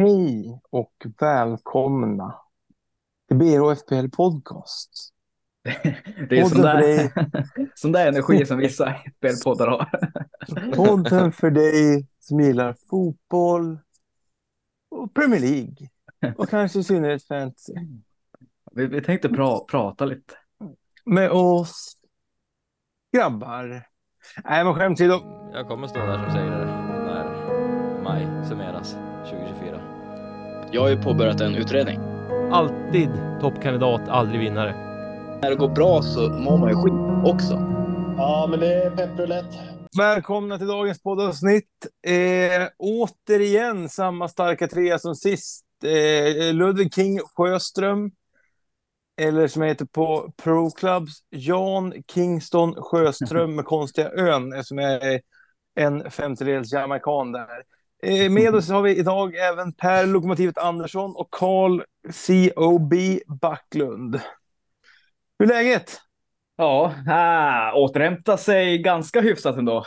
Hej och välkomna till BHFPL Podcast. Det är sån där, sån där energi som vissa FPL-poddar har. podden för dig som gillar fotboll och Premier League. Och kanske i synnerhet fantasy. Vi, vi tänkte pra, prata lite. Med oss grabbar. Nej, men skämt åsido. Jag kommer stå där som segrare när maj summeras 2024. Jag har ju påbörjat en utredning. Alltid toppkandidat, aldrig vinnare. När det går bra så mår man ju skit också. Ja, men det är pepprulett. Välkomna till dagens poddavsnitt. Eh, återigen samma starka trea som sist. Eh, Ludvig King Sjöström. Eller som heter på Pro Clubs, Jan Kingston Sjöström med konstiga ön eftersom jag är en femtedels jamaican där. Eh, med oss har vi idag även Per Lokomotivet Andersson och Carl COB Backlund. Hur är läget? Ja, äh, återhämta sig ganska hyfsat ändå.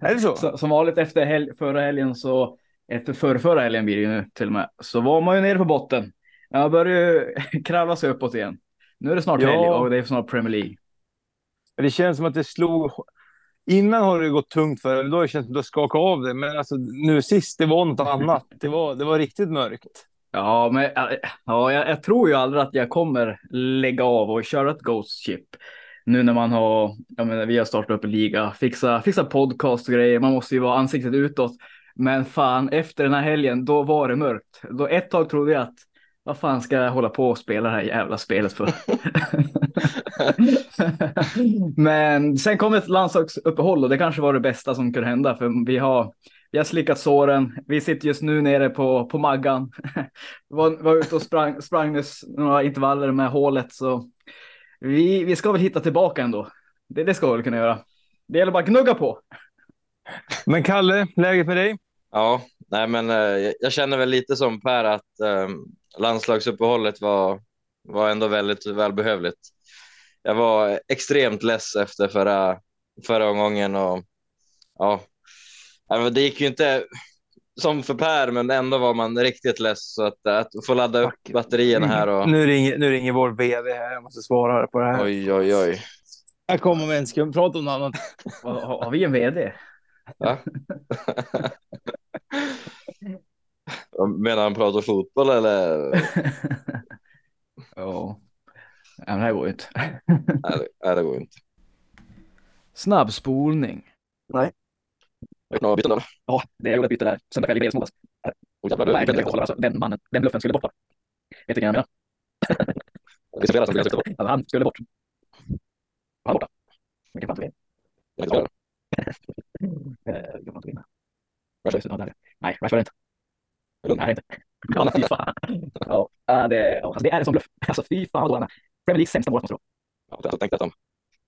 Är det så? Så, som vanligt efter hel förra helgen så, efter förra, förra helgen blir det ju nu till och med, så var man ju nere på botten. Jag börjar ju kravla sig uppåt igen. Nu är det snart Ja. helg och det är snart Premier League. Det känns som att det slog... Innan har det gått tungt för dig. Då har det känts som att du har skakat av det. Men alltså, nu sist, det var något annat. Det var, det var riktigt mörkt. Ja, men ja, jag, jag tror ju aldrig att jag kommer lägga av och köra ett Ghost Chip. Nu när man har, jag menar, vi har startat upp en liga, fixa, fixa podcast och grejer. Man måste ju vara ansiktet utåt. Men fan, efter den här helgen, då var det mörkt. Då ett tag trodde jag att vad fan ska jag hålla på och spela det här jävla spelet för? Men sen kom ett landslagsuppehåll och det kanske var det bästa som kunde hända för vi har, vi har slickat såren. Vi sitter just nu nere på, på Maggan. var, var ute och sprang, sprang nyss några intervaller med hålet så vi, vi ska väl hitta tillbaka ändå. Det, det ska vi väl kunna göra. Det gäller bara att gnugga på. Men Kalle, läget med dig? Ja, nej men eh, jag- känner väl lite som Per att eh, landslagsuppehållet var, var ändå väldigt välbehövligt. Jag var extremt less efter förra, förra omgången och ja, det gick ju inte som för Per, men ändå var man riktigt less så att, att få ladda upp batterierna här och Nu ringer, nu ringer vår vd här. Jag måste svara på det här. oj, oj, oj. Jag kommer med en sekund. Prata om något annat. Har, har vi en vd? Va? Menar han pratar fotboll eller? Ja. Ja, men det här går ju inte. Nej, det, nej, går inte. Snabbspolning. Du gjort några byten eller? Ja, det jag gjorde ett byte där. Oh, jävlar, Nej, det- det alltså, den mannen, den bluffen skulle bort. va? Vet du vad jag menar? Det är flera som sitta på. Alltså, han skulle bort. Var han borta? Vilken fan tog Jag vet inte. Jag vinna. Rashford. Ja, där. Nej, Rashford inte. Lugn. Nej, det är inte. Ja, fy fan. Ja, ja, det, ja, alltså, det är en sån bluff. Alltså fy fan vad dålig han är. Premier Leagues sämsta mål måste det vara. Ja, jag tänkte att de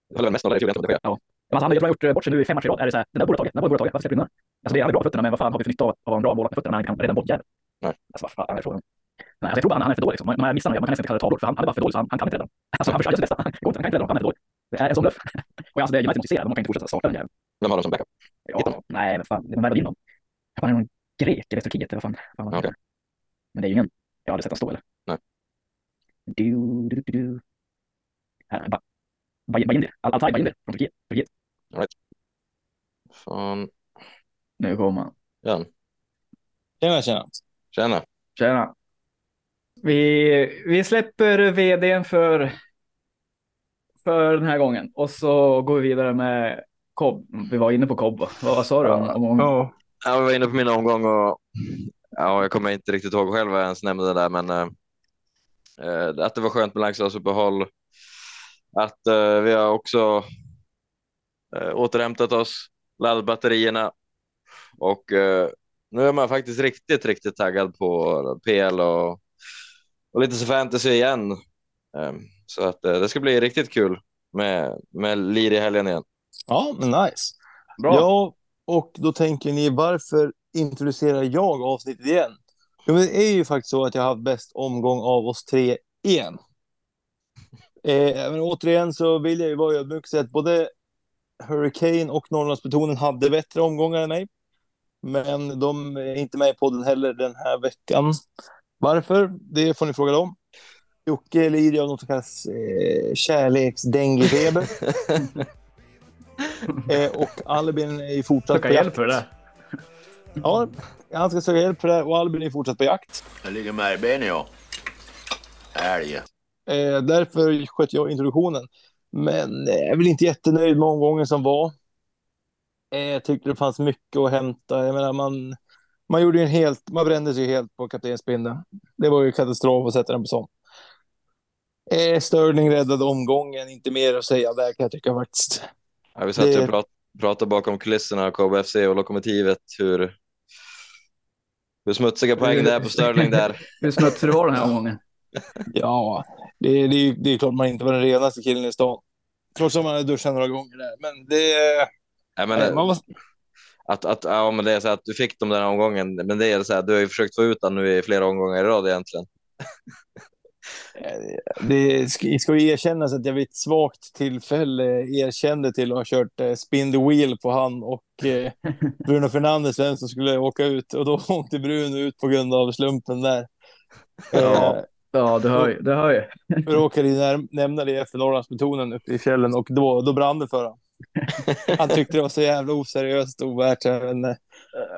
det höll väl mest nolla i fjol egentligen. Men Alltså, han har gjort bort sig nu i fem matcher i rad. Är det så här, den där borde ha tagit, den där borde ha tagit. Varför släpper du den? Alltså det är han är bra på fötterna, men vad fan har vi för nytta av att ha en bra målvakt med fötterna när han inte kan rädda en bolljävel? Nej. Alltså vad fan är frågan? Nej, alltså, jag tror bara han är för dålig. Liksom. Man, man missar honom, man kan nästan inte kalla det tavlor, för han, han är bara för dålig så han, han kan inte rädda dem. Alltså han försöker sitt bästa. Han kan inte rädda dem, han är för dålig. Det är en sån bluff. Och alltså det är United intresserade, man kan inte fortsätta starta den jäveln. Vem har de som backup? Ja, nej men fan, det var värre in dem. Grek eller Turkiet eller vad fan. fan vad Ja, okej. Men det är ju ingen, jag har aldrig sett han stå eller? Nej. Du, du, du, du. Här, ba, ba, Bajindir, Al- Altay Bajindir från Turkiet. Turkiet. Fan. Nu kommer han. Jan. Tjena, tjena. Tjena. Tjena. Vi, vi släpper vdn för, för den här gången och så går vi vidare med Cobb. Vi var inne på Cobb, va? vad, vad sa du om, om, om Ja. Jag var inne på min omgång och ja, jag kommer inte riktigt ihåg själv vad jag ens nämnde det där, men eh, eh, att det var skönt med landslagsuppehåll. Att eh, vi har också eh, återhämtat oss, laddat batterierna och eh, nu är man faktiskt riktigt, riktigt taggad på PL och, och lite så fantasy igen. Eh, så att eh, det ska bli riktigt kul med, med lir i helgen igen. ja, men nice. Bra. Ja, och då tänker ni varför introducerar jag avsnittet igen? Jo, men det är ju faktiskt så att jag har haft bäst omgång av oss tre igen. Eh, men återigen så vill jag ju vara ödmjuk och säga att både Hurricane och Norrlandsbetonen hade bättre omgångar än mig. Men de är inte med i podden heller den här veckan. Varför? Det får ni fråga dem. Jocke lider av något som kallas eh, kärleksdenguefeber. eh, och Albin är fortsatt Söka på hjälp jakt. för det. Ja, han ska söka hjälp för det och Albin är fortsatt på jakt. Jag ligger med ben jag. Älg. Eh, därför sköt jag introduktionen. Men eh, jag är väl inte jättenöjd med omgången som var. Eh, jag tyckte det fanns mycket att hämta. Jag menar, man, man, gjorde ju en helt, man brände sig helt på kaptensbindeln. Det var ju katastrof att sätta den på sån. Eh, Sterling räddade omgången, inte mer att säga där kan jag tycka faktiskt. Ja, vi satt Det- och prat, pratade bakom kulisserna, KBFC och Lokomotivet, hur, hur smutsiga poäng det är på Sterling där. Hur smutsig det var den här omgången. Ja, det, det, är ju- det är klart man inte var den renaste killen i stan. Trots att man hade duschat några gånger där. Men det... Nej, men, man var, att, att, ja, men det är så att du fick dem den här omgången, men det är så här, du har ju försökt få ut den nu i flera omgångar i rad egentligen. Det ska, ju erkännas att jag vid ett svagt tillfälle erkände till att ha kört eh, spin the wheel på han och eh, Bruno Fernandes vem som skulle åka ut och då åkte Bruno ut på grund av slumpen där. Ja. Eh, Ja, du hör ju. Du hör ju. jag råkade ju nämna det efter Norrlandsmetoden uppe i fjällen och då, då brann det för honom. Han tyckte det var så jävla oseriöst och ovärt. Men,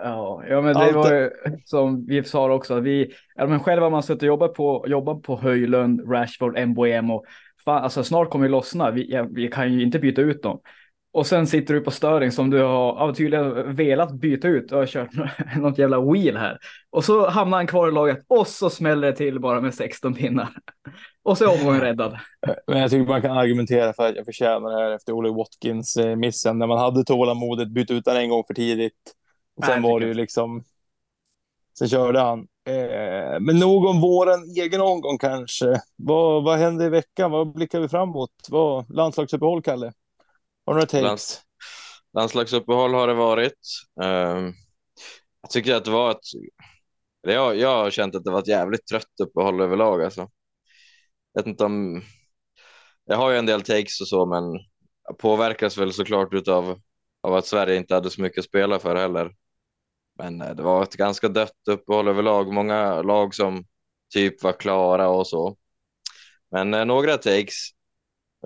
Ja, ja men det Allt- var ju som vi sa också. Vi, ja, men själva har man suttit och jobbat på, jobbat på Höjlund, Rashford, MBM och fan, alltså snart kommer det lossna. Vi, ja, vi kan ju inte byta ut dem. Och sen sitter du på Störing som du har ja, tydligen velat byta ut och har kört något jävla wheel här. Och så hamnar han kvar i laget och så smäller det till bara med 16 pinnar. Och så är omgången räddad. men jag tycker man kan argumentera för att jag förtjänar det här efter Olle Watkins eh, missen när man hade tålamodet, bytte ut den en gång för tidigt. Och sen Nej, var det ju liksom. Sen körde han. Eh, men nog om våran egen omgång kanske. Vad, vad hände i veckan? Vad blickar vi framåt? Vad, landslagsuppehåll, Kalle? Har du några takes? Lands- Landslagsuppehåll har det varit. Ehm, jag tycker att det var ett... eller Jag, jag har känt att det var ett jävligt trött uppehåll överlag. Alltså. Jag vet inte om... Jag har ju en del takes och så, men jag påverkas väl såklart utav av att Sverige inte hade så mycket att spela för heller. Men eh, det var ett ganska dött uppehåll överlag. Många lag som typ var klara och så. Men eh, några takes.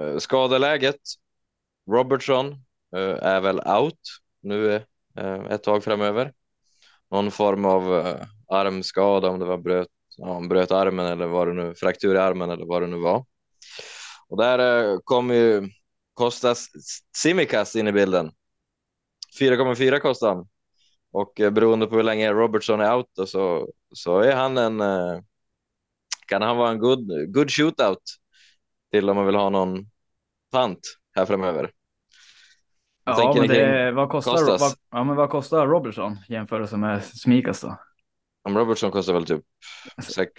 Eh, skadeläget. Robertson eh, är väl out nu eh, ett tag framöver. Någon form av eh, armskada om det var bröt, ja, om bröt armen eller vad det nu, fraktur i armen eller vad det nu var. Och där eh, kom ju Kostas Simikas in i bilden. 4,4 kostar han. Och eh, beroende på hur länge Robertson är out då, så, så är han en eh, kan han vara en good, good shootout till om man vill ha någon pant här framöver. Ja, men det, vad, kostar, vad, ja, men vad kostar Robertson jämfört med Smikas då? Om Robertson kostar väl typ sex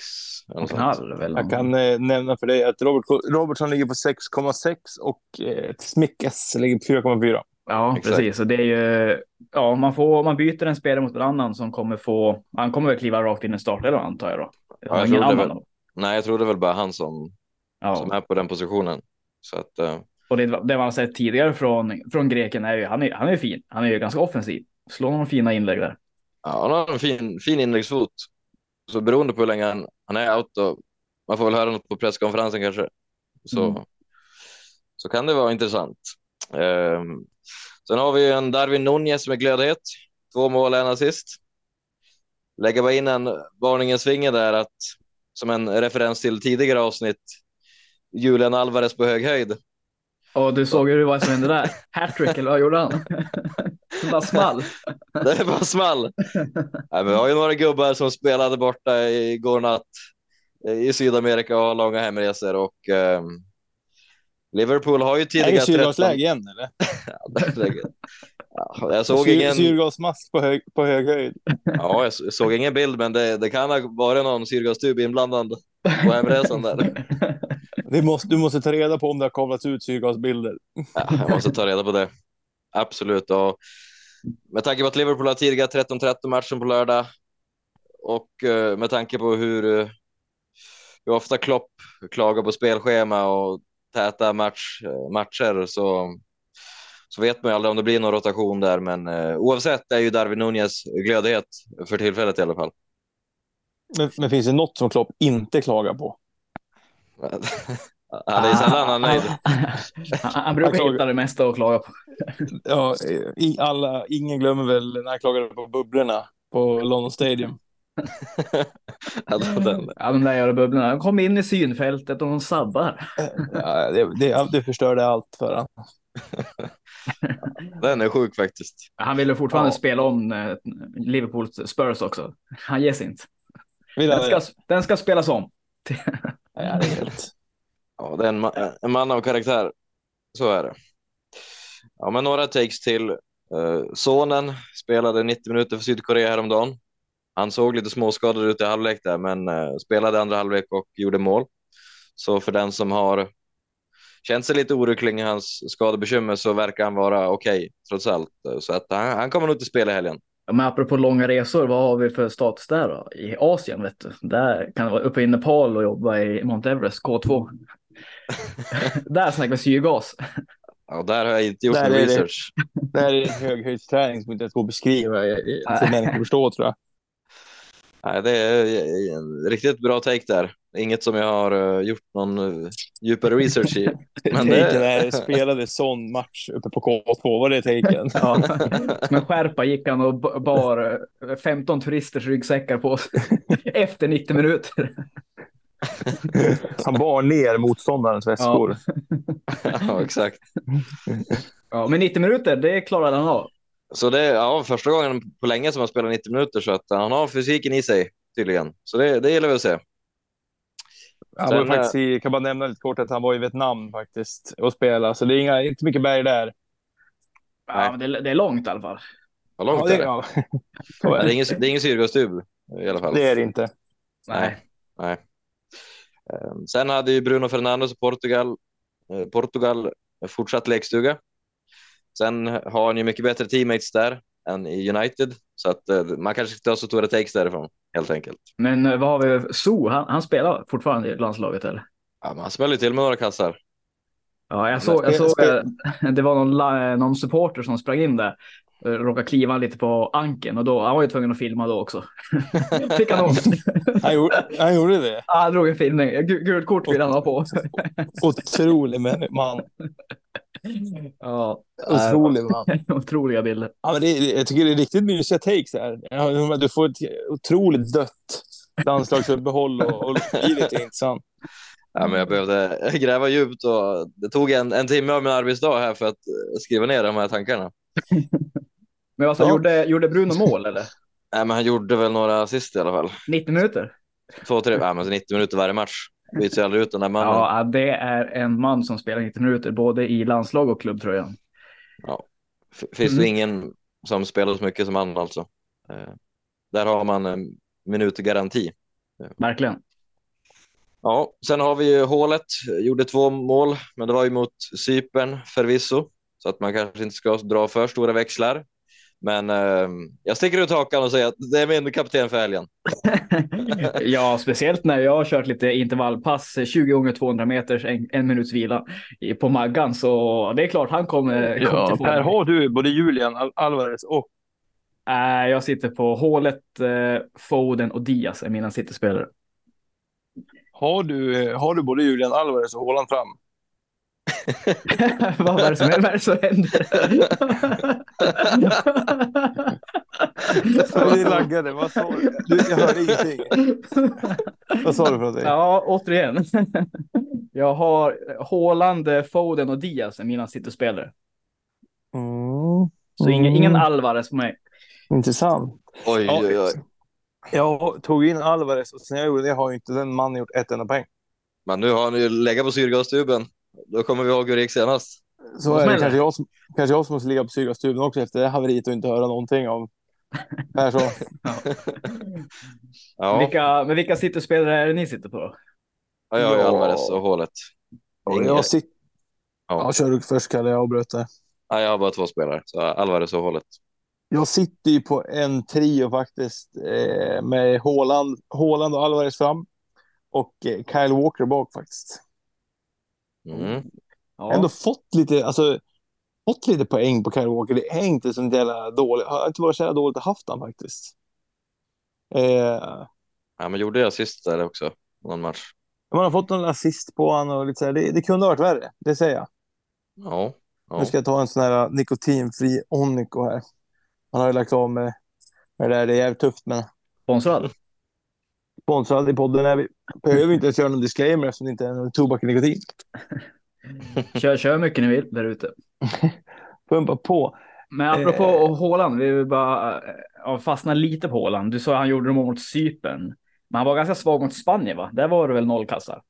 eller Och halv? Jag kan eh, nämna för dig att Robert, Robertson ligger på 6,6 och eh, Smickes ligger på 4,4. Ja, Exakt. precis. Så det är ju, ja, man får, man byter en spelare mot en annan som kommer få, han kommer väl kliva rakt in i startelvan antar jag då. jag Ja, det annan väl. Nej, jag tror det är väl bara han som, som Ja, är på den positionen. Så att, eh, och det, det man har sett tidigare från, från greken är ju, han är, han är fin. Han är ju ganska offensiv. Slår några fina inlägg där. ja, han har en fin, fin inläggsfot. Så beroende på hur länge han, han är out då, man får väl höra något på presskonferensen kanske. Så, Mm. så kan det vara intressant. Um, sen har vi en Darwin Nunez med glödhet. Två mål, en assist. Lägga bara in en varningens finger där att som en referens till tidigare avsnitt. Julian Alvarez på hög höjd. Och du såg ju vad som hände där. Hattrick eller vad gjorde han? Det bara small. Det var small. Nej, men vi har ju några gubbar som spelade borta igår natt i Sydamerika och har långa hemresor och ehm, Liverpool har ju Är det tidigare syrgasläge igen eller? Ja, jag såg Syr, ingen, Syrgasmask på hög, på hög höjd. ja, jag så- såg ingen bild, men det, det kan ha varit någon syrgastub inblandad på hemresan där. Det måste, du måste ta reda på om det har kavlats ut syrgasbilder. Ja, jag måste ta reda på det. Absolut. Och med tanke på att Liverpool har tidigare 13-13 matchen på lördag och eh, med tanke på hur, eh, hur ofta Klopp klagar på spelschema och täta match, eh, matcher så, så vet man ju aldrig om det blir någon rotation där, men eh, oavsett är ju Darwin Nunez glödhet för tillfället i alla fall. Men, men finns det något som Klopp inte klagar på? Han är sällan han nöjd. Han, brukar hitta det mesta att klaga på. Ja, i alla, ingen glömmer väl när han klagade på bubblorna på London Stadium. Ja, den- Ja, de där jävla bubblorna. De kom in i synfältet och de sabbar. Ja, det, det, det förstörde allt för honom. Den är sjuk faktiskt. Han ville fortfarande Ja. spela om eh, Liverpools Spurs också. Han ger sig inte. Den ska, den ska spelas om. Ja, det är helt... Ja, det är en, ma- en man av karaktär. Så är det. Ja, men några takes till. Eh, sonen spelade 90 minuter för Sydkorea häromdagen. Han såg lite småskadad ut i halvlek där, men eh, spelade andra halvlek och gjorde mål. Så för den som har känt sig lite orolig kring hans skadebekymmer så verkar han vara okej trots allt. Så att han, han kommer nog inte spela i helgen. Ja, Men apropå långa resor, vad har vi för status där då? I Asien, vet du. Där kan det vara uppe i Nepal och jobba i Mount Everest, K2. där snackar vi syrgas. Ja, där har jag inte gjort Där någon det. research. Det här är en höghöjdsträning som inte ens går att beskriva för människor att förstå tror jag. Nej, det är en riktigt bra take där. Inget som jag har eh, gjort någon eh, djupare research i. Men Taken det- är spelade sån match uppe på K2, var det taken? Ja. Som en skärpa gick han och bar eh, 15 turisters ryggsäckar på sig efter 90 minuter. Han bar ner motståndarens väskor. ja, exakt. Ja, men 90 minuter, det klarade han av. Så det är ja, första gången på länge som han spelar 90 minuter så att han har fysiken i sig tydligen. Så det, det gillar vi att se. Han var Sen, faktiskt i, kan bara nämna lite kort att han var i Vietnam faktiskt och spelade, så det är inga, inte mycket berg där. Ja, men det, det är långt i alla fall. Vad långt Ja, är det, det? ja. Så Det är det. ingen, det är ingen syrgastub i alla fall. det är det inte. Nej. Nej. Eh, Sen hade ju Bruno Fernandes och Portugal, eh, Portugal fortsatt lekstuga. Sen har han ju mycket bättre teammates där än i United, så att eh, man kanske ska ta så stora takes därifrån helt enkelt. Men eh, vad har vi? So, han, han spelar fortfarande i landslaget eller? Ja, man smäller till med några kassar. Ja, jag såg, jag såg eh, det var någon, någon supporter som sprang in där. Råkade kliva lite på ankeln och då, han var ju tvungen att filma då också. Fick han ont. Han gjorde, han gjorde det. Ja, Han drog en filmning. Gu- Gult kort vill han ha på. Otrolig man. Ja, Otrolig man. otroliga bilder. Ja, men det, är- jag tycker det är riktigt mysiga takes här. Ja, Du får ett otroligt dött landslagsuppehåll och, och blir lite intressant. Ja, men jag behövde gräva djupt och det tog en, en timme av min arbetsdag här för att eh, skriva ner de här tankarna. Men alltså, Ja. gjorde, gjorde Bruno mål eller? Nej, men han gjorde väl några assist i alla fall. 90 minuter? Två, tre, ja, men så 90 minuter varje match. Byts ju aldrig ut den där mannen. Ja, det är en man som spelar 90 minuter både i landslag och klubbtröjan. F- Finns Mm. det ingen som spelar så mycket som han alltså. Eh, där har man en minutgaranti. Verkligen. Ja, sen har vi ju hålet. Gjorde två mål, men det var ju mot Cypern förvisso. Så att man kanske inte ska dra för stora växlar. Men eh, jag sticker ut hakan och säger att det är min kapten för helgen. ja, speciellt när jag har kört lite intervallpass, 20 gånger 200 meters, en, en minuts vila i- på Maggan. Så det är klart han kommer, kommer Ja, till. Per, har du både Julian Al- Alvarez och Äh, jag sitter på hålet, eh, Foden och Diaz är mina sittespelare. har du, har du både Julian Alvarez och Haaland fram? Vad är det som, vad är det som händer? Det laggade. Vad sa du? du? Jag hörde ingenting. Vad sa du för någonting? Ja, återigen. Jag har Haaland, Foden och Diaz är mina sittespelare. Mm, Så ingen, Mm. ingen Alvarez på mig. intressant. Oj, Ja, oj, oj. Jag tog in Alvarez och sen jag gjorde det har ju inte den mannen gjort ett enda poäng. Men nu har han ju legat på syrgastuben. Då kommer vi ihåg hur det gick senast. Så är det kanske jag, som, kanske jag som måste ligga på syrgastuben också efter det haveriet och inte höra någonting av Persson. Ja, Vilka, men vilka sittespelare är det ni sitter på? ja jag Ja. Alvarez och hålet. Ingen- Jag sitter... Ja. Ja, kör du först Kalle, jag avbröt det. Nej, jag har bara två spelare, så Alvarez och hålet. Jag sitter ju på en trio faktiskt eh, med Haaland, Haaland och Alvarez fram och eh, Kyle Walker bak faktiskt. Mm. Jag har ändå fått lite, alltså fått lite poäng på Kyle Walker. Det är inte så jävla dåligt. Har inte varit så jävla dåligt att haft han faktiskt. Eh, Ja, men gjorde jag sist där också, någon match? man har fått någon assist på honom och lite så här. Det, det kunde ha varit värre, det säger jag. Ja. ja. Nu ska jag ta en sån här nikotinfri Onico här. Han har ju lagt av med, med det där. Det är jävligt tufft, men Sponsrad? Sponsrad i podden är vi. Behöver inte ens göra någon disclaimer eftersom det inte är någon tobak och nikotin. Kör, kör mycket ni vill där ute. Pumpa på. Men apropå Håland, vi vill bara ja, fastna lite på Håland. Du sa att han gjorde mål mot Cypern. Men han var ganska svag mot Spanien, va? Där var det väl noll kassar?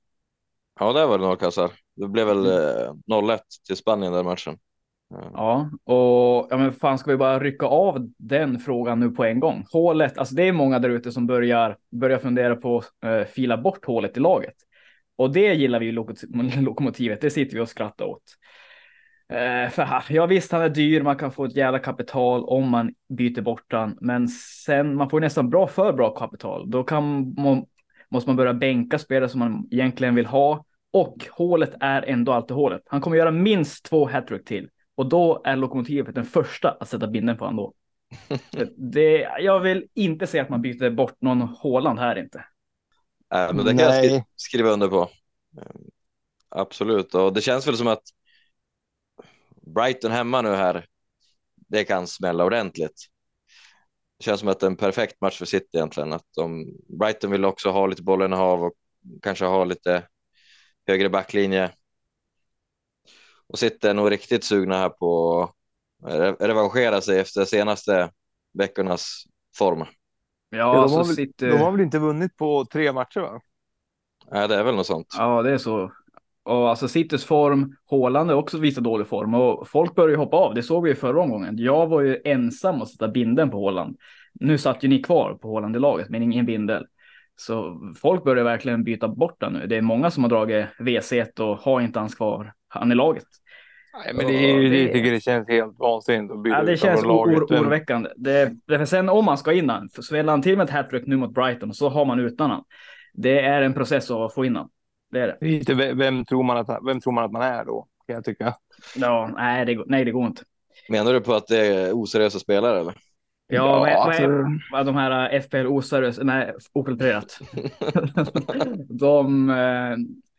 ja, där var det nollkassar. Det blev väl eh, 0-1 till Spanien den matchen. Ja, och ja, men fan ska vi bara rycka av den frågan nu på en gång? Hålet, alltså det är många där ute som börjar, börjar fundera på att eh, fila bort hålet i laget. Och det gillar vi ju lokomotivet, det sitter vi och skrattar åt. Eh, för här, ja visst, han är dyr, man kan få ett jävla kapital om man byter bort han, men sen man får nästan bra för bra kapital. Då kan man, måste man börja bänka spelare som man egentligen vill ha och hålet är ändå alltid hålet. Han kommer göra minst två hattrick till och då är lokomotivet den första att sätta binden på honom då. Det, jag vill inte se att man byter bort någon Håland här inte. äh, men det kan jag Nej. skriva under på. Eh, Absolut, och det känns väl som att Brighton hemma nu här, det kan smälla ordentligt. Det känns som att det är en perfekt match för City egentligen. Att de, Brighton vill också ha lite bollinnehav och kanske ha lite högre backlinje. Och City är nog riktigt sugna här på att re- revanschera sig efter senaste veckornas form. Ja, Ja, de, alltså har väl, sitter... de har väl inte vunnit på tre matcher, va? Ja, det är väl något sånt. Ja, det är så. Och alltså Citys form, Håland är också visar dålig form och folk börjar ju hoppa av. Det såg vi ju förra omgången. Jag var ju ensam att sätta binden på Håland. Nu satt ju ni kvar på Håland i laget, men ingen bindel. Så folk börjar verkligen byta bort den nu. Det är många som har dragit WC och har inte hans kvar han i laget. Nej, men det, är ju- det- jag tycker det känns helt vansinnigt att byta Ja, det känns laget. or- oroväckande. Det, det, för sen om man ska in han, för smäller han till med ett hattrick nu mot Brighton så har man utan han. Det är en process att få in han. Det är det. Lite, vem, tror man att, vem tror man att man är då? Kan jag tycka. Ja, nej, det, går- nej, det går inte. Menar du på att det är oseriösa spelare eller? Ja, Ja, vad är, vad alltså- är, vad är de här äh, FPL oseriösa, nej, ofiltrerat. de, eh,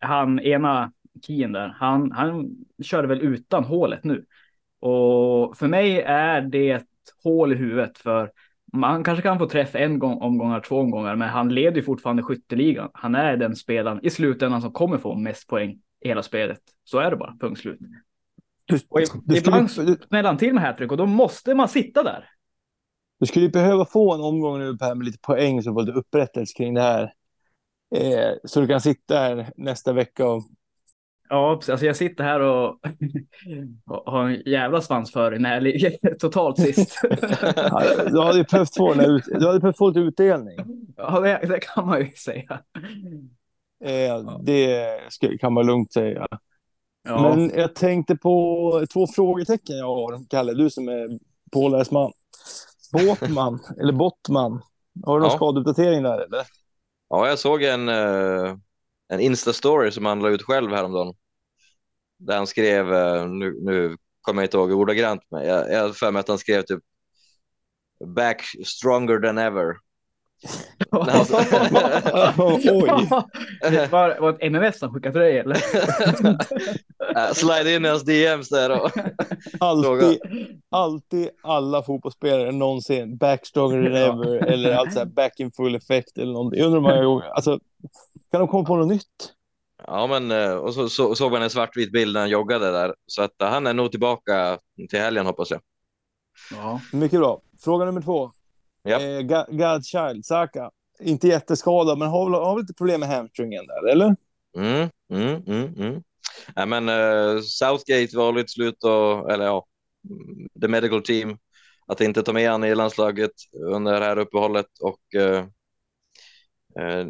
han ena kien där, han, han körde väl utan hålet nu. Och för mig är det ett hål i huvudet för man kanske kan få träff en gång, omgångar, två omgångar, men han leder ju fortfarande skytteligan. Han är den spelaren i slutändan som kommer få mest poäng i hela spelet. Så är det bara, punkt slut. Du, Och i- du, ibland skulle, smäller han till med hattrick och då måste man sitta där. du skulle ju behöva få en omgång nu Per med lite poäng så får du upprättelse kring det här. Eh, så du kan sitta här nästa vecka och Ja, precis. Alltså jag sitter här och, och har en jävla svansföring när jag ligger totalt sist. Ja, du hade ju behövt få, ut, du hade behövt få lite utdelning. ja, det, det kan man ju säga. Eh, det ska, kan man lugnt säga. Ja, Men jag tänkte på två frågetecken jag har, Kalle, du som är påläst man. Båtman, eller Bottman. Har du någon Ja. skadeuppdatering där eller? Ja, jag såg en, eh, en Insta-story som han la ut själv häromdagen. Där han skrev, eh, nu, nu kommer jag inte ihåg ordagrant, men jag, har för mig att han skrev typ Back stronger than ever. Alltså, Oj. det var, var ett MMS som skickade till dig eller? slide in i hans DMs där och Alltid, alltid alla fotbollsspelare någonsin. Back stronger than ever. Eller alltså så här back in full effect eller någonting. Jag undrar många gånger. Alltså, kan de komma på något nytt? Ja, men eh, och så, så såg man en svartvit bild när han joggade där. Så att eh, han är nog tillbaka till helgen hoppas jag. Ja. Mycket bra. Fråga nummer två. Ja. Eh, Godchild, Saka. Inte jätteskadad, men har, väl- har väl lite problem med hamstringen där, eller? Mm, mm, mm, mm. Ja, men eh, Southgate valde ett slut och, eller ja, mm, the medical team att inte ta med han i landslaget under det här uppehållet och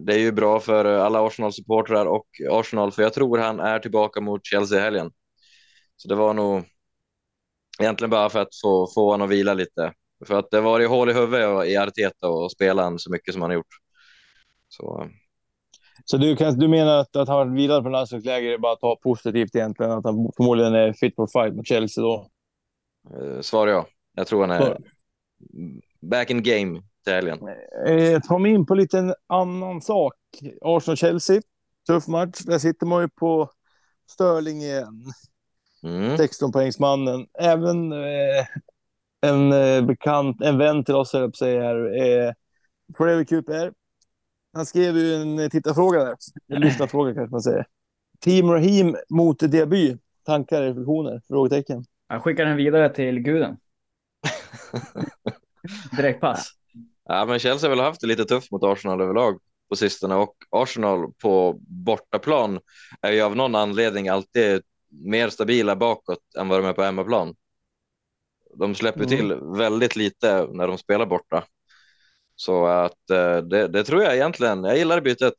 det är ju bra för alla Arsenal-supportrar och Arsenal för jag tror han är tillbaka mot Chelsea i helgen. Så det var nog egentligen bara för att få, få honom att vila lite. För att det var i hål i huvudet i Arteta och spela han så mycket som han har gjort. Så Så du, kan, du menar att, att han vilar från landslagsläger är bara att ta positivt egentligen? Att han förmodligen är fit for fight mot Chelsea då? Eh, Svar ja. Jag tror han är Svar. back in game till helgen. Eh, ta mig in på lite en annan sak. Arsenal-Chelsea. Tuff match. Där sitter man ju på Sterling igen. Mm. 16-poängsmannen. Även eh, en eh, bekant, en vän till oss, höll jag på att säga här. Eh, Forever QPR. Han skrev ju en tittarfråga där. En lyssnarfråga kanske man säger. Team Raheem mot Diaby. Tankar, reflektioner, frågetecken. Jag skickar den vidare till guden. Direktpass. Ja, men Chelsea har väl haft det lite tufft mot Arsenal överlag på sistone och Arsenal på bortaplan är ju av någon anledning alltid mer stabila bakåt än vad de är på hemmaplan. De släpper Mm. till väldigt lite när de spelar borta. Så att eh, det, det tror jag egentligen. Jag gillar bytet.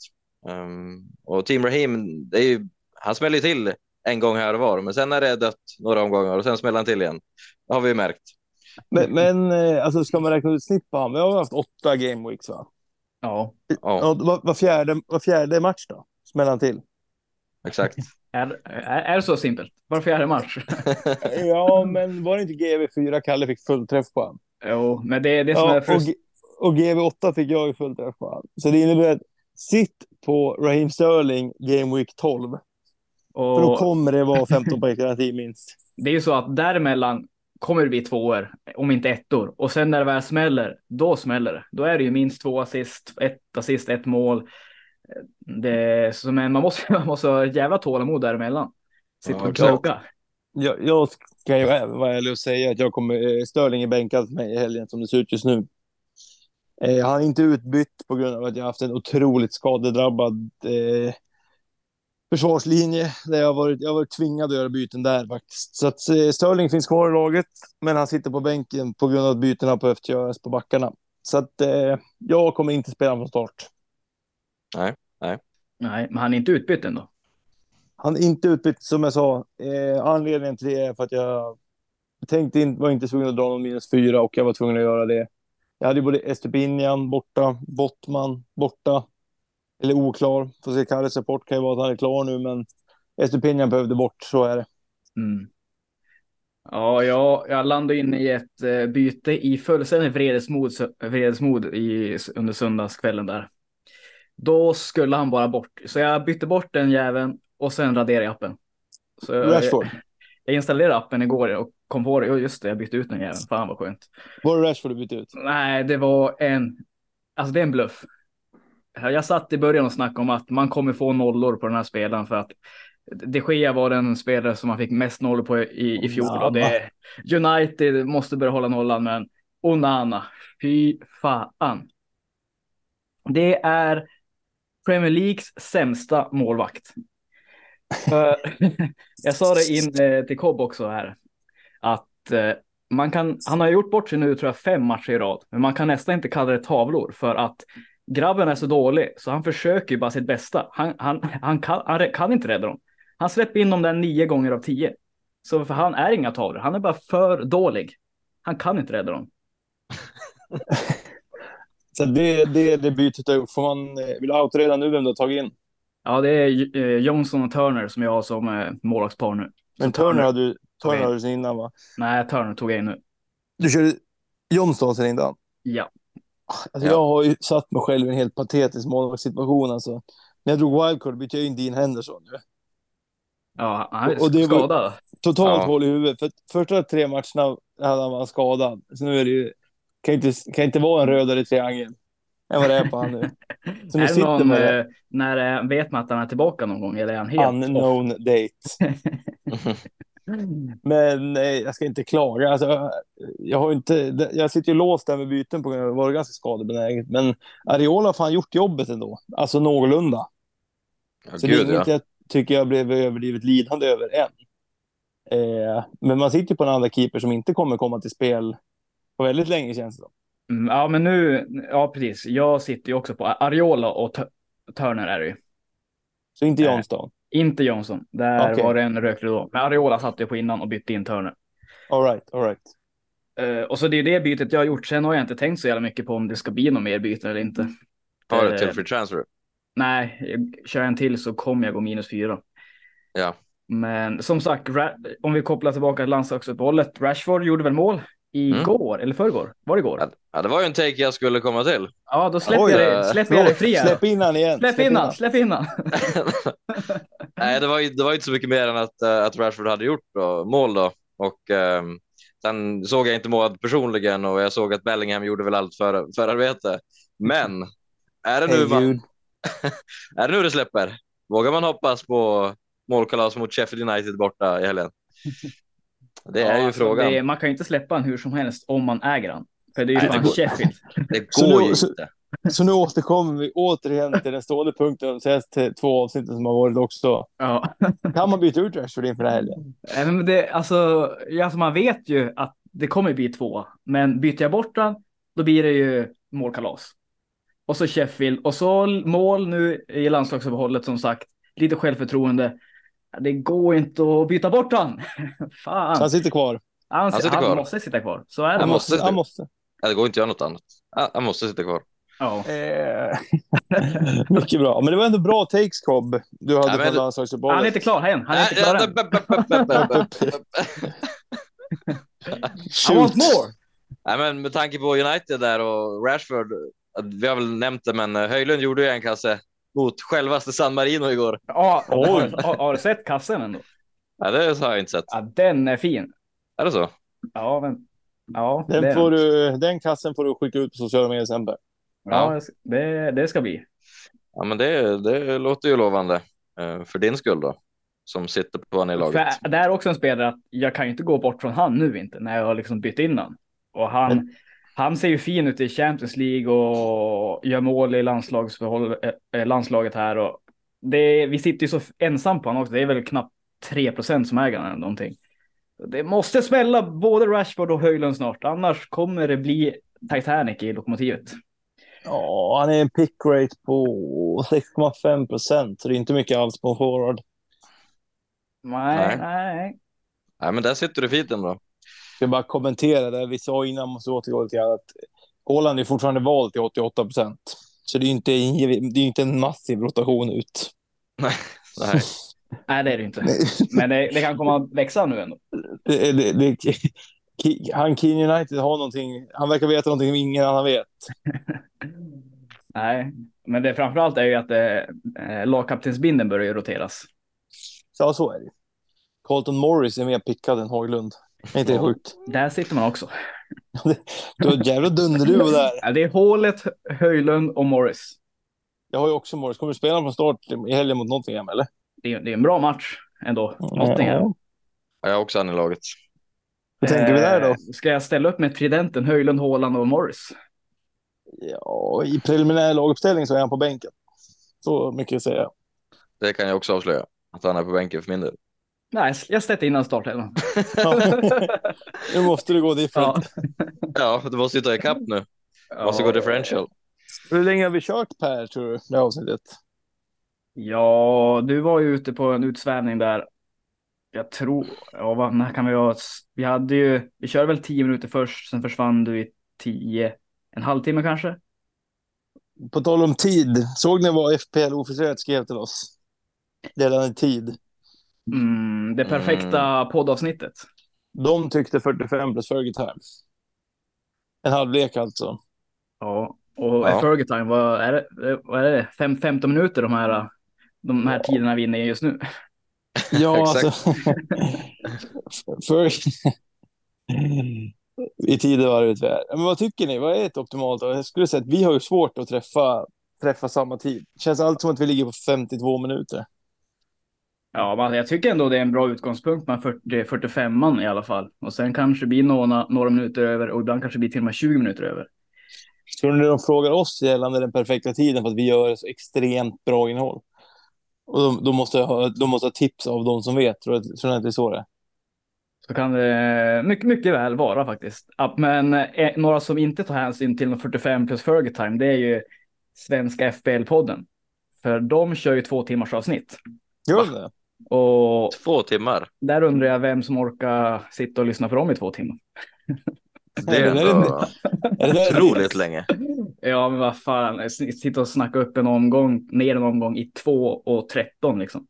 Um, och Team Raheem, det är ju, han smäller till en gång här och var, men sen är det dött några omgångar och sen smäller han till igen. Det har vi märkt. Men, men eh, alltså, ska man räkna ut snitt på honom? Vi har haft åtta game weeks, va? Ja, Ja, var, var, fjärde, var fjärde match då? Smäller till? exakt. är, är, är det så simpelt? Var fjärde match? Ja, men var det inte GV4 Kalle fick full träff på honom? jo, men det är det som Ja, är och, frust- G- och GV8 fick jag ju full träff på honom. Så det innebär att sitt på Raheem Sterling Game Week 12. För då och kommer det vara 15 poäng minst. det är ju så att däremellan kommer det bli tvåor, om inte ettor. Och sen när det väl smäller, då smäller det. Då är det ju minst två assist, ett assist, ett mål. Det så, men man måste, man måste ha jävla tålamod däremellan. Sitta Ja, och knocka. Jag, jag ska ju vara ärlig och säga att jag kommer, eh, Sterling är bänkad för mig i helgen som det ser ut just nu. Eh, han är inte utbytt på grund av att jag haft en otroligt skadedrabbad eh, försvarslinje. Där jag, har varit, jag har varit tvingad att göra byten där faktiskt. Så att eh, Sterling finns kvar i laget, men han sitter på bänken på grund av att bytena har behövt göras på backarna. Så att eh, jag kommer inte spela från start. Nej, men han är inte utbytt ändå. Han är inte utbytt som jag sa. Eh, anledningen till det är för att jag tänkte in, var inte tvungen att dra någon minus fyra och jag var tvungen att göra det. Jag hade ju både Estupinian borta, Bottman borta, eller oklar. Får se, Karres rapport kan ju vara att han är klar nu, men Estupinian behövde bort, så är det. Mm. Ja, jag, jag landade in i ett eh, byte i fullständigt vredesmod, vredesmod i, under söndagskvällen där. Då skulle han bara bort, så jag bytte bort den jäveln och sen raderade jag appen. Så jag, Rashford. jag installerade appen igår och kom på det. Ja, just det, jag bytte ut den jäveln. Fan vad skönt. Var det Rashford du bytte ut? Nej, det var en, alltså det är en bluff. Jag satt i början och snackade om att man kommer få nollor på den här spelaren för att de Gea var den spelare som man fick mest nollor på i, i fjol. Och det, United måste börja hålla nollan, men Onana, fy fan. Det är Premier Leagues sämsta målvakt. Jag sa det in eh, till Cobb också här, att eh, man kan, han har gjort bort sig nu tror jag fem matcher i rad, men man kan nästan inte kalla det tavlor för att grabben är så dålig så han försöker ju bara sitt bästa. Han, han, han, kan, han kan inte rädda dem. Han släpper in dem där nio gånger av tio. Så för han är inga tavlor, han är bara för dålig. Han kan inte rädda dem. Så det, det är det bytet jag gjort. Får man, eh, vill du outa redan nu vem du har tagit in? Ja, det är eh, Johnson och Turner som jag har som eh, målvaktspar nu. Men Så Turner hade du Turner hade du sen innan, va? Nej, Turner tog jag in nu. Du körde Johnston sen innan? Ja. Alltså, Ja. Jag har ju satt mig själv i en helt patetisk målvaktssituation. Alltså. När jag drog wildcard bytte jag in Dean Henderson. ju. Ja, han är Och det var- skadad. Totalt Ja. hål i huvudet. För första tre matcherna hade han varit skadad. Så nu är det ju... Kan inte, kan inte vara en rödare triangel än vad det är på han nu. Så nu är sitter någon, där. eh, när eh, vet man att han är tillbaka någon gång eller är han helt off? Unknown date. Men eh, jag ska inte klaga. Alltså, jag- jag, har inte, jag sitter ju låst där med byten på grund av att det var ganska skadebenäget. Men Ariola har fan gjort jobbet ändå. Alltså någorlunda. Ja, Så det är gud, inget ja. jag tycker jag blev överdrivet lidande över än. Eh, men man sitter ju på en andra keeper som inte kommer komma till spel på väldigt länge känns det som. Mm, Ja, men nu, ja precis. Jag sitter ju också på Ariola och Turner är det ju. Så inte Nej. Inte Johnson. Där Okej. var det en rökridå. Men Ariola satt jag på innan och bytte in Turner. All right, all right. Eh, och så det är det bytet jag har gjort. Sen har jag inte tänkt så jävla mycket på om det ska bli något mer byten eller inte. Har du Eh, till free transfer? Nej, jag, kör jag en till så kommer jag gå minus fyra. Ja. Men som sagt, om vi kopplar tillbaka till landslagsuppehållet. Rashford gjorde väl mål igår eller förrgår? Var det igår? Ja, ja, det var ju en take jag skulle komma till. Ja, då släpper Oj, jag dig, släpper jag dig fri. Släpp in han igen. Släpp in han, släpp in han. Nej, det var, ju, det var ju inte så mycket mer än att, eh, att Rashford hade gjort då, mål då. Och ehm, sen såg jag inte målet personligen och jag såg att Bellingham gjorde väl allt för, förarbete. Men är det, nu Hey, man, är det nu det släpper? Vågar man hoppas på målkalas mot Sheffield United borta i helgen? Det är Ja, ju alltså, frågan. det- man kan ju inte släppa han hur som helst om man äger han. För det är ju Nej, det fan går- Sheffield. Det går ju inte. Så nu återkommer vi återigen till den stående punkten de senaste två avsnitten som har varit också. Ja. Kan man byta ut Rashford inför den här helgen? Nej, men det, alltså, alltså, man vet ju att det kommer bli två. Men byter jag bort han, då blir det ju målkalas. Och så Sheffield och så mål nu i landslagsuppehållet som sagt. Lite självförtroende. Det går inte att byta bort han. Så Fan. han sitter kvar. Han, han sitter han kvar. måste sitta kvar. Så är det. Han Han måste. Han måste. Ja, det går inte att göra något annat. Han måste sitta kvar. Ja. Eh, mycket bra. Men det var ändå bra takes, Cobb. Du hade Ja, men det- landslagsuppehållet. Han är inte klar än. Han är inte klar än. b- b- b- I want more. Nej, men med tanke på United där och Rashford, vi har väl nämnt det, men Höjlund gjorde ju en kasse mot självaste San Marino igår. Ja, Oj. har, har, du sett kassen ändå? Ja, det har jag inte sett. Ja, den är fin. Är det så? Ja, men. Ja, Den, det- får du, den kassen får du skicka ut på sociala medier sen. Ja, det, det ska bli. Ja, men det, det låter ju lovande eh, för din skull då, som sitter på han i laget. För det är också en spelare att jag kan ju inte gå bort från han nu inte när jag har liksom bytt in han. Och han, han ser ju fin ut i Champions League och gör mål i eh, landslaget här. Och det, vi sitter ju så ensam på honom också. Det är väl knappt 3 procent som äger honom eller någonting. Det måste smälla både Rashford och Höjlund snart, annars kommer det bli Titanic i lokomotivet. Ja, han är en pick rate på 6,5 procent. Så det är inte mycket alls på en forward. Nej, Nej. nej. Nej, men där sitter du fint ändå. Jag ska bara kommentera det vi sa innan, måste återgå lite grann, att Haaland är fortfarande vald till 88 procent. Så det är ju inte, det är inte en massiv rotation ut. Nej. Nej, det är det inte. Men det, det kan komma att växa nu ändå. Det, det, han Keen United har någonting, han verkar veta någonting ingen annan vet. Nej, men det framförallt är ju att eh, lagkaptensbinden börjar ju roteras. Så, så är det. Colton Morris är mer pickad än Höglund. Är inte det sjukt? Där sitter man också. Du har ett jävla dunderduo där. Ja, det är hålet, Höjlund och Morris. Jag har ju också Morris. Kommer du spela från start i helgen mot Nottingham eller? Det är, det är en bra match ändå. Nottingham. Ja, Jag har också han i laget. Hur tänker vi där då? Eh, Ska jag ställa upp med tridenten Höjlund, Håland och Morris? Ja, i preliminär laguppställning så är han på bänken. Så mycket säger jag. Det kan jag också avslöja, att han är på bänken för min del. Nej, jag sätter innan startelvan. Nu måste du gå different. ja. Ja, du måste ju ta ikapp nu. Du måste gå differential. Hur länge har vi kört Per, tror du, det avsnittet? Ja, du var ju ute på en utsvävning där. Jag tror, ja, vad, när kan vi ha? Vi hade ju, vi körde väl tio minuter först, sen försvann du i tio, en halvtimme kanske? På tal om tid, såg ni vad FPL oförstört skrev till oss? Gällande tid. Mm, det perfekta poddavsnittet. De tyckte 45 plus Fergie time. En halvlek alltså. Ja, och Ja. Fergie time, vad är det? Vad är det? Fem, 15 minuter de här, de här tiderna vi är inne i just nu. Ja, alltså. För... I tidevarvet vi är. Men vad tycker ni? Vad är ett optimalt? Jag skulle säga att vi har ju svårt att träffa, träffa samma tid. Det känns alltid som att vi ligger på 52 minuter. Ja, men jag tycker ändå det är en bra utgångspunkt med 40, 45 man i alla fall. Och sen kanske det blir några, några minuter över och ibland kanske det blir till och med 20 minuter över. Tror ni de frågar oss gällande den perfekta tiden för att vi gör så extremt bra innehåll? Och de, de, måste, ha, de måste ha tips av de som vet. Tror du att det är så det? Så kan det mycket, mycket väl vara faktiskt. Men eh, några som inte tar hänsyn till de 45 plus Fergie time, det är ju svenska FBL-podden. För de kör ju två timmars avsnitt. Gör de det? Och Två timmar. där undrar jag vem som orkar sitta och lyssna på dem i två timmar. Det är ändå Är det där otroligt länge. Ja, men vad fan, sitta och snacka upp en omgång, ner en omgång i 2 och 13 liksom.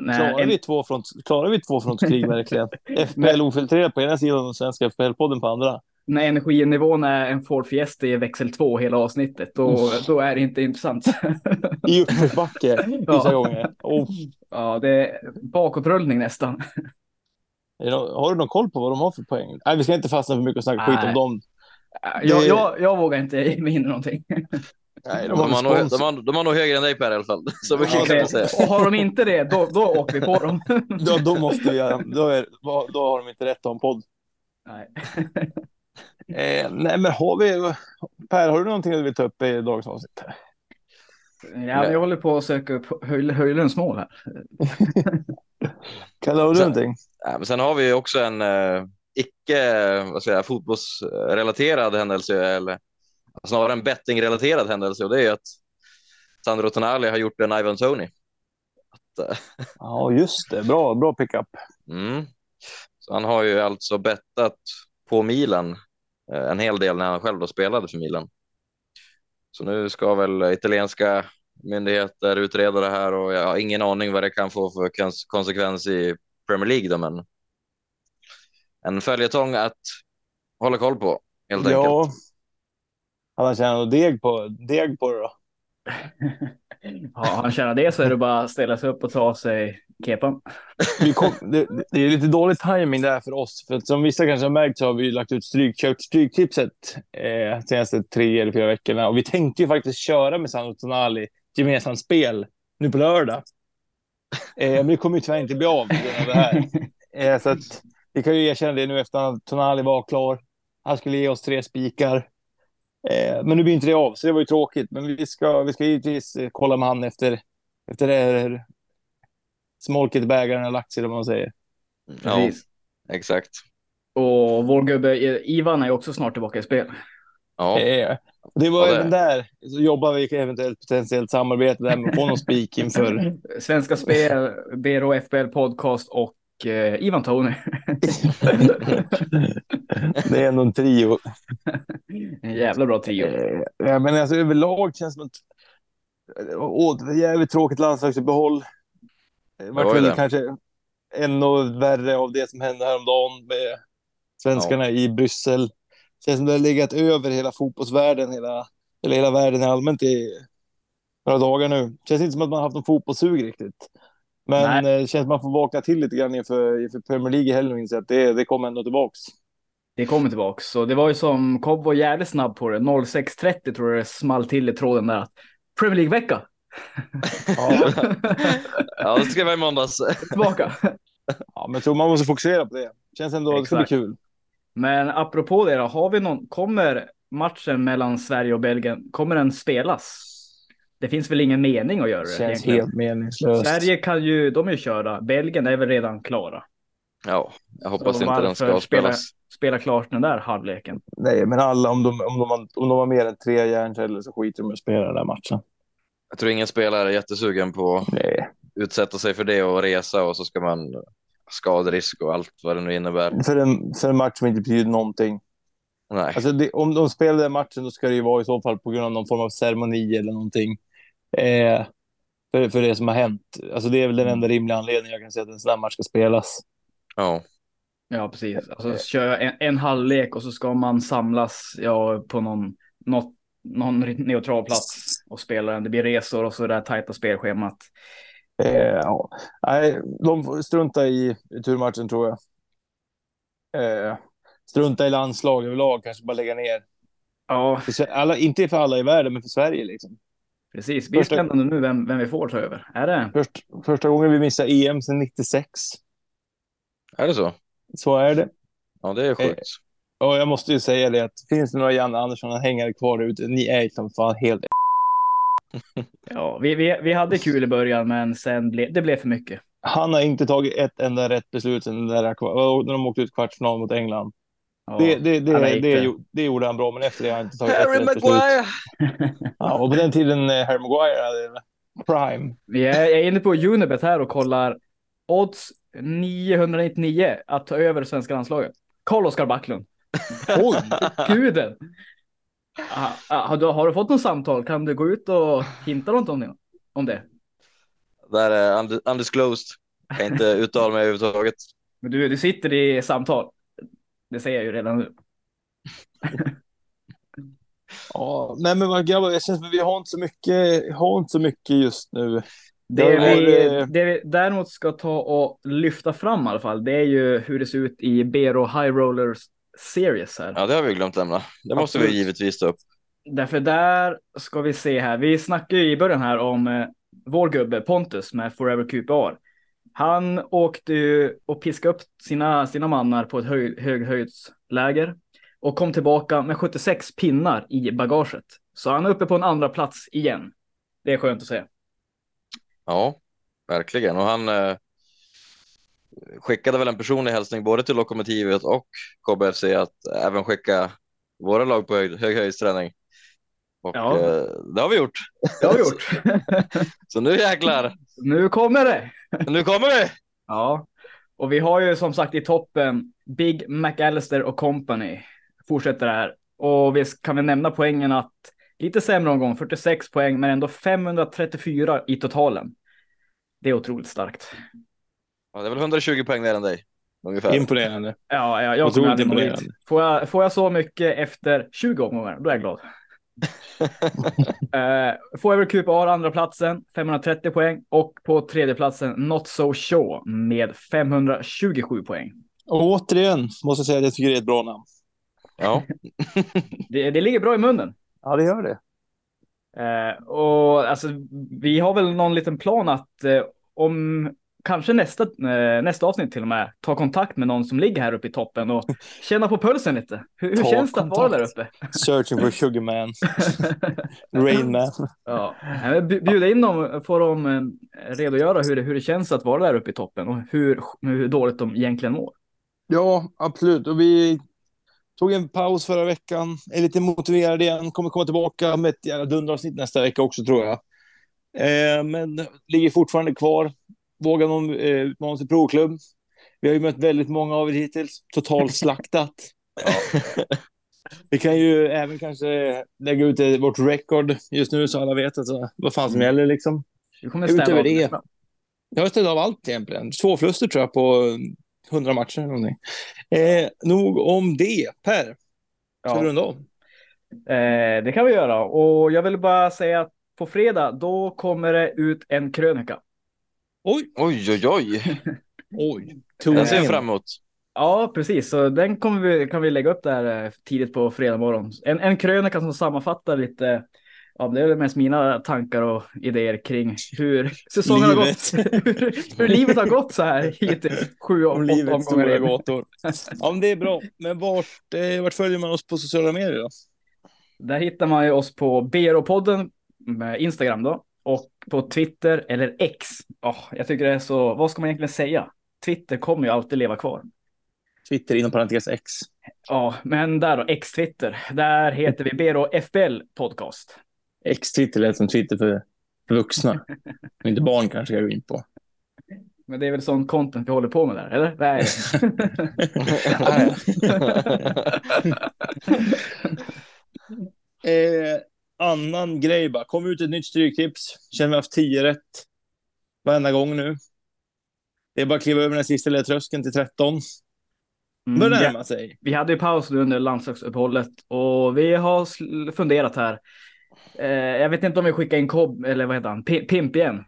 Nej, Klarar, en- vi två front, klarar vi två frontskrig verkligen? FPL ofiltrerat på ena sidan och Svenska FPL-podden på andra. när energinivån är en Ford Fiesta i växel 2 hela avsnittet, då, då är det inte intressant. I uppförsbacke vissa Ja. gånger. Oh. ja, det är bakåtrullning nästan. Har du någon koll på vad de har för poäng? Nej, vi ska inte fastna för mycket och snacka skit om Nej. dem. Jag, Det- jag, jag vågar inte ge mig in i någonting. Nej, De, har nog, de, har, de har nog högre än dig Per i alla fall. Så mycket kan jag säga. Och har de inte det, då, då åker vi på dem. Då, då måste vi då, är, då har de inte rätt att ha en podd. Nej. Eh, nej, men har vi... Per, har du någonting du vill ta upp i dagens avsnitt? Ja, men jag håller på att söka upp Höj- Höjlunds mål här. Har du någonting? Ja, men sen har vi också en eh, icke jag, fotbollsrelaterad händelse, eller snarare en bettingrelaterad händelse, och det är att Sandro Tonali har gjort en Ivan Tony. Ja, just det. Bra, bra pickup. Mm. Så han har ju alltså bettat på Milan eh, en hel del när han själv då spelade för Milan. Så nu ska väl italienska myndigheter utreda det här och jag har ingen aning vad det kan få för kons- konsekvens i Premier League då, men en följetong att hålla koll på helt enkelt. Ja. Han något deg på, deg på det då? Ja, han tjänar det så är det bara att ställa sig upp och ta sig kepan. Vi kom, det, det är lite dålig timing där för oss. För att som vissa kanske har märkt så har vi lagt ut stryk, kört stryktipset eh, senaste tre eller fyra veckorna. Och vi tänkte ju faktiskt köra med Sandro Tonali gemensamt spel nu på lördag. Eh, men det kommer ju tyvärr inte bli av av det här. Eh, så att vi kan ju erkänna det nu efter att Tonali var klar. Han skulle ge oss tre spikar. Eh, men nu blir inte det av, så det var ju tråkigt. Men vi ska, vi ska givetvis eh, kolla med han efter, efter det här smolket i bägaren har lagt sig, vad man säger. Ja, Precis. exakt. Och vår gubbe Ivan är också snart tillbaka i spel. Ja, Eh, det var Ja, det- även där, så jobbar vi eventuellt potentiellt samarbete där med få någon spik inför. Svenska Spel, BRO FBL Podcast och eh, Ivan Tony. Det är ändå en trio. En jävla bra trio. Eh, ja, men alltså överlag känns det som att... Åh, det var jävligt tråkigt landslagsuppehåll. Det Det vart var väl det. kanske ännu värre av det som hände häromdagen med svenskarna i Bryssel. Känns som det har legat över hela fotbollsvärlden, hela, eller hela världen allmänt i några dagar nu. Känns inte som att man har haft någon fotbollssug riktigt. Men eh, det känns som att man får vakna till lite grann inför, inför Premier League i helgen och inse att det, det kommer ändå tillbaks. Det kommer tillbaks. Så det var ju som Cobb var jävligt snabb på det. 06.30 tror jag det small till i tråden där. att Premier League-vecka. Ja, ja det ska vara i måndags. Tillbaka. ja, men jag tror man måste fokusera på det. Känns ändå att det ska bli Exakt. kul. Men apropå det då, har vi någon, kommer matchen mellan Sverige och Belgien, kommer den spelas? Det finns väl ingen mening att göra det Känns egentligen. helt meningslöst. Sverige kan ju, de är ju körda. Belgien är väl redan klara. Ja, jag hoppas Så inte den ska spela- spelas. Spela klart den där halvleken. Nej, men alla, om de, om de, har, om de har mer än tre hjärnceller så skiter de i att spela den där matchen. Jag tror ingen spelare är jättesugen på att Nej. utsätta sig för det och resa och så ska man skaderisk och allt vad det nu innebär. För en, för en match som inte betyder någonting. Nej, Alltså det, om de spelar den matchen då ska det ju vara i så fall på grund av någon form av ceremoni eller någonting. Eh, för, för det som har hänt. Alltså det är väl den enda rimliga anledningen jag kan säga att en sån här match ska spelas. ja, Ja, precis. Alltså kör jag en, en halvlek och så ska man samlas ja, på någon, något, någon neutral plats och spela den. Det blir resor och så det där tajta spelschemat. Eh, ja. Nej, de får strunta i, i turmatchen tror jag. Eh, strunta i landslag överlag, kanske bara lägga ner. Ja, alla, inte för alla i världen, men för Sverige liksom. Precis. Det blir Första- spännande nu vem, vem vi får ta över. Är det? Först, första gången vi missar EM sedan 96. är det så? Så är det. Ja, det är sjukt. Och jag måste ju säga det att finns det några Janne Andersson hängare kvar ute, ni är som fan helt... Ja, vi, vi, vi hade kul i början, men sen ble, det blev för mycket. Han har inte tagit ett enda rätt beslut sen den där, kvar- när de åkte ut kvartsfinal mot England. Det, det, det, det, det, det gjorde han bra, men efter det har han inte tagit Harry ett. Maguire! Ja, och på den tiden eh, Harry Maguire hade prime. Jag är inne på Unibet här och kollar odds 999 att ta över svenska landslaget. Carl-Oskar Backlund. Oj! Guden! Ah, ah, Har du, har du fått något samtal? Kan du gå ut och hinta något om det? Om det? Där är und- undisclosed. Jag kan inte uttala mig överhuvudtaget. Men du, du sitter i samtal. Det säger jag ju redan nu. Ja, nej men vad grabbar, jag känner att vi har inte så mycket, har inte så mycket just nu. Det vi, det- det vi däremot ska ta och lyfta fram i alla fall, det är ju hur det ser ut i Bero High Rollers Series här. Ja, det har vi glömt lämna. Det måste Absolut. vi givetvis ta upp. Därför där ska vi se här. Vi snackade ju i början här om eh, vår gubbe Pontus med Forever QPR. Han åkte ju och piskade upp sina, sina mannar på ett hög, höghöjdsläger och kom tillbaka med 76 pinnar i bagaget. Så han är uppe på en andra plats igen. Det är skönt att se. Ja, verkligen. Och han eh, skickade väl en personlig hälsning både till Lokomotivet och KBFC att även skicka våra lag på hög, höghöjdsträning. Och Ja. eh, det har vi gjort. Det har vi gjort. Så nu jäklar, nu kommer det! nu kommer vi! Ja, och vi har ju som sagt i toppen Big McAllister och company fortsätter här. Och vi kan väl nämna poängen att lite sämre omgång, 46 poäng, men ändå 534 i totalen. Det är otroligt starkt. Ja, det är väl 120 poäng mer än dig. Ungefär. Imponerande. Ja, ja jag Otroligt imponerande. Får jag, får jag så mycket efter 20 omgångar, då är jag glad. uh, Forever QPR andra platsen 530 poäng och på tredje platsen Not So Show med 527 poäng. Och återigen måste jag säga att jag tycker det är ett bra namn. Ja, Det, det ligger bra i munnen. Ja, det gör det. Eh, och alltså, vi har väl någon liten plan att eh, om kanske nästa, eh, nästa avsnitt till och med ta kontakt med någon som ligger här uppe i toppen och känna på pulsen lite. Hur, hur känns det att vara där uppe? Searching for Sugar Man, Rain Man. ja. Bjuda in dem, får de eh, redogöra hur det, hur det känns att vara där uppe i toppen och hur, hur dåligt de egentligen mår. Ja, absolut. Och vi tog en paus förra veckan, är lite motiverade igen, kommer komma tillbaka med ett jävla dunderavsnitt nästa vecka också tror jag. Eh, men ligger fortfarande kvar. Vågar någon eh, utmana sig provklubb. Vi har ju mött väldigt många av er hittills, totalt slaktat. Vi kan ju även kanske lägga ut eh, vårt record just nu så alla vet alltså, vad fan som gäller liksom. Vi kommer Utöver städa av det. Jag har ställt av allt egentligen. Två förluster tror jag på 100 matcher eller någonting. Eh, nog om det. Per, ska vi Ja. runda av? Eh, det kan vi göra och jag vill bara säga att på fredag då kommer det ut en krönika. Oj, oj, oj, oj. oj. Den ser jag fram emot. Ja, precis. Så den kommer vi, kan vi lägga upp där eh, tidigt på fredag morgon. En, en krönika som sammanfattar lite, ja, det är väl mest mina tankar och idéer kring hur säsongen har gått. hur, hur livet har gått så här hittills. Sju Om av åtta livets omgångar stora gåtor. Ja, men det är bra. Men vart, eh, vart följer man oss på sociala medier då? Där hittar man ju oss på BRO-podden med Instagram då. Och på Twitter eller X. Ja, jag tycker det är så, vad ska man egentligen säga? Twitter kommer ju alltid leva kvar. Twitter inom parentes X. Ja, men där då, X-Twitter. Där heter vi BRO FBL Podcast. X-Twitter lät som Twitter för, för vuxna. Och inte barn kanske jag går in på. Men det är väl sån content vi håller på med där, eller? Nej. eh, annan grej bara. Kom ut ett nytt stryktips. Känner vi haft 10 rätt varenda gång nu. Det är bara att kliva över den sista lilla tröskeln till 13. Mm, Börjar ja. närma sig. Vi hade ju paus nu under landslagsuppehållet och vi har funderat här. Eh, jag vet inte om vi skickar in Cobb, eller vad heter han, P- Pimp igen.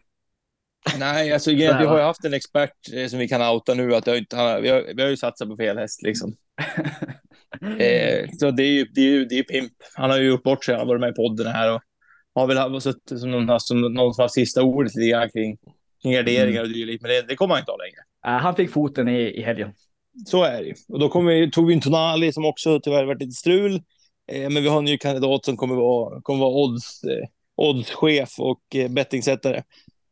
Nej, alltså vi har ju haft en expert eh, som vi kan outa nu. Att har- vi, har, vi har ju satsat på fel häst liksom. Eh, så det är ju det är, ju- det är Pimp. Han har ju gjort bort sig. Han har varit med i podden här och har väl haft- suttit som någon, som någon som har sista ordet lite grann kring, kring värderingar och dylikt. Men det, det kommer han inte ha längre. Eh, han fick foten i, i helgen. Så är det ju. Och då kom vi, tog vi in Tonali som också tyvärr varit lite strul. Eh, men vi har en ny kandidat som kommer vara, kommer vara odds, eh, oddschef och eh, bettingsättare.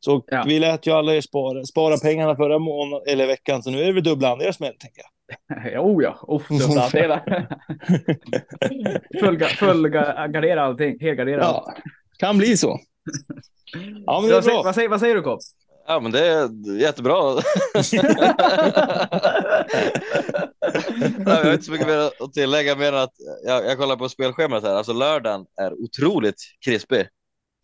Så Ja. vi lät ju alla er spara, spara pengarna förra månaden, eller veckan, så nu är det väl dubbla andra smäll, tänker jag. oh ja, oh, dubbla andelar. full, allting, helgardera. Ja, kan bli så. Ja, men det är vad, säger, bra. vad, säger, vad säger du Cobb? Ja, men det är jättebra. Jag har inte så mycket mer att tillägga mer än att jag, jag kollar på spelschemat här. Alltså lördagen är otroligt krispig.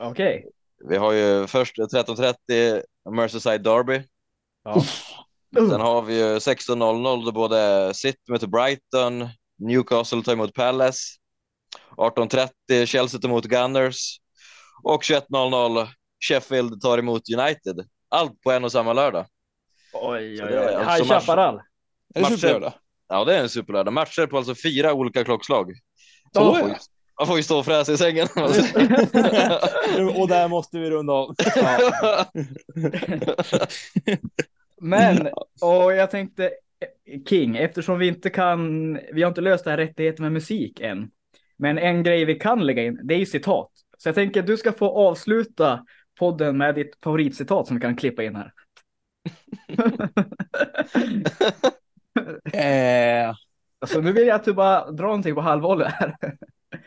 Okej. Vi har ju först 13.30 Merseyside Derby. Ja. Sen har vi ju 16.00 då både City möter Brighton, Newcastle tar emot Palace, 18.30 Chelsea tar emot Gunners och 21.00 Sheffield tar emot United. Allt på en och samma lördag. Oj, oj, oj. alltså High match- Chaparral. Är det superlördag? Ja, det är en superlördag. Matcher på alltså fyra olika klockslag. Så man, ja. får ju, man får ju stå och fräsa i sängen. och där måste vi runda av. Men, och jag tänkte King, eftersom vi inte kan, vi har inte löst det här rättigheten med musik än. Men en grej vi kan lägga in, det är ju citat. Så jag tänker att du ska få avsluta podden med ditt favoritcitat som vi kan klippa in här. Eh, Alltså nu vill jag att du bara drar någonting på halvvolley här.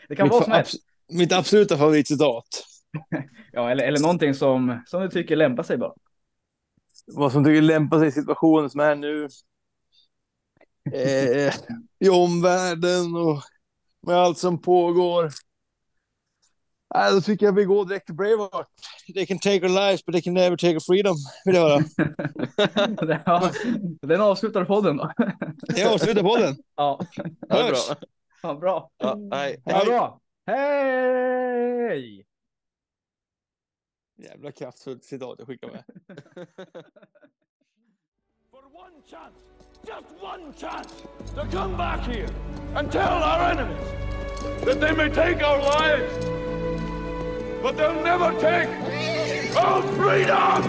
Det kan mitt, vara som helst. abs- mitt absoluta favoritcitat. Ja, eller, eller någonting som, som du tycker lämpar sig bara. Vad som tycker lämpar sig i situationen som är nu. Eh, I omvärlden och med allt som pågår. Nej, då tycker jag vi går direkt till Braveheart. They can take our lives but they can never take our freedom. Vill jag höra. Ja, den avslutar podden då. Jag avslutar podden. Ja, Ja, det bra. ja bra. Ja, hej. Ja, bra. Hej! Jävla kraftfullt citat jag skickar med. For one chance, just one chance, to come back here and tell our enemies that they may take our lives, but they'll never take our freedom!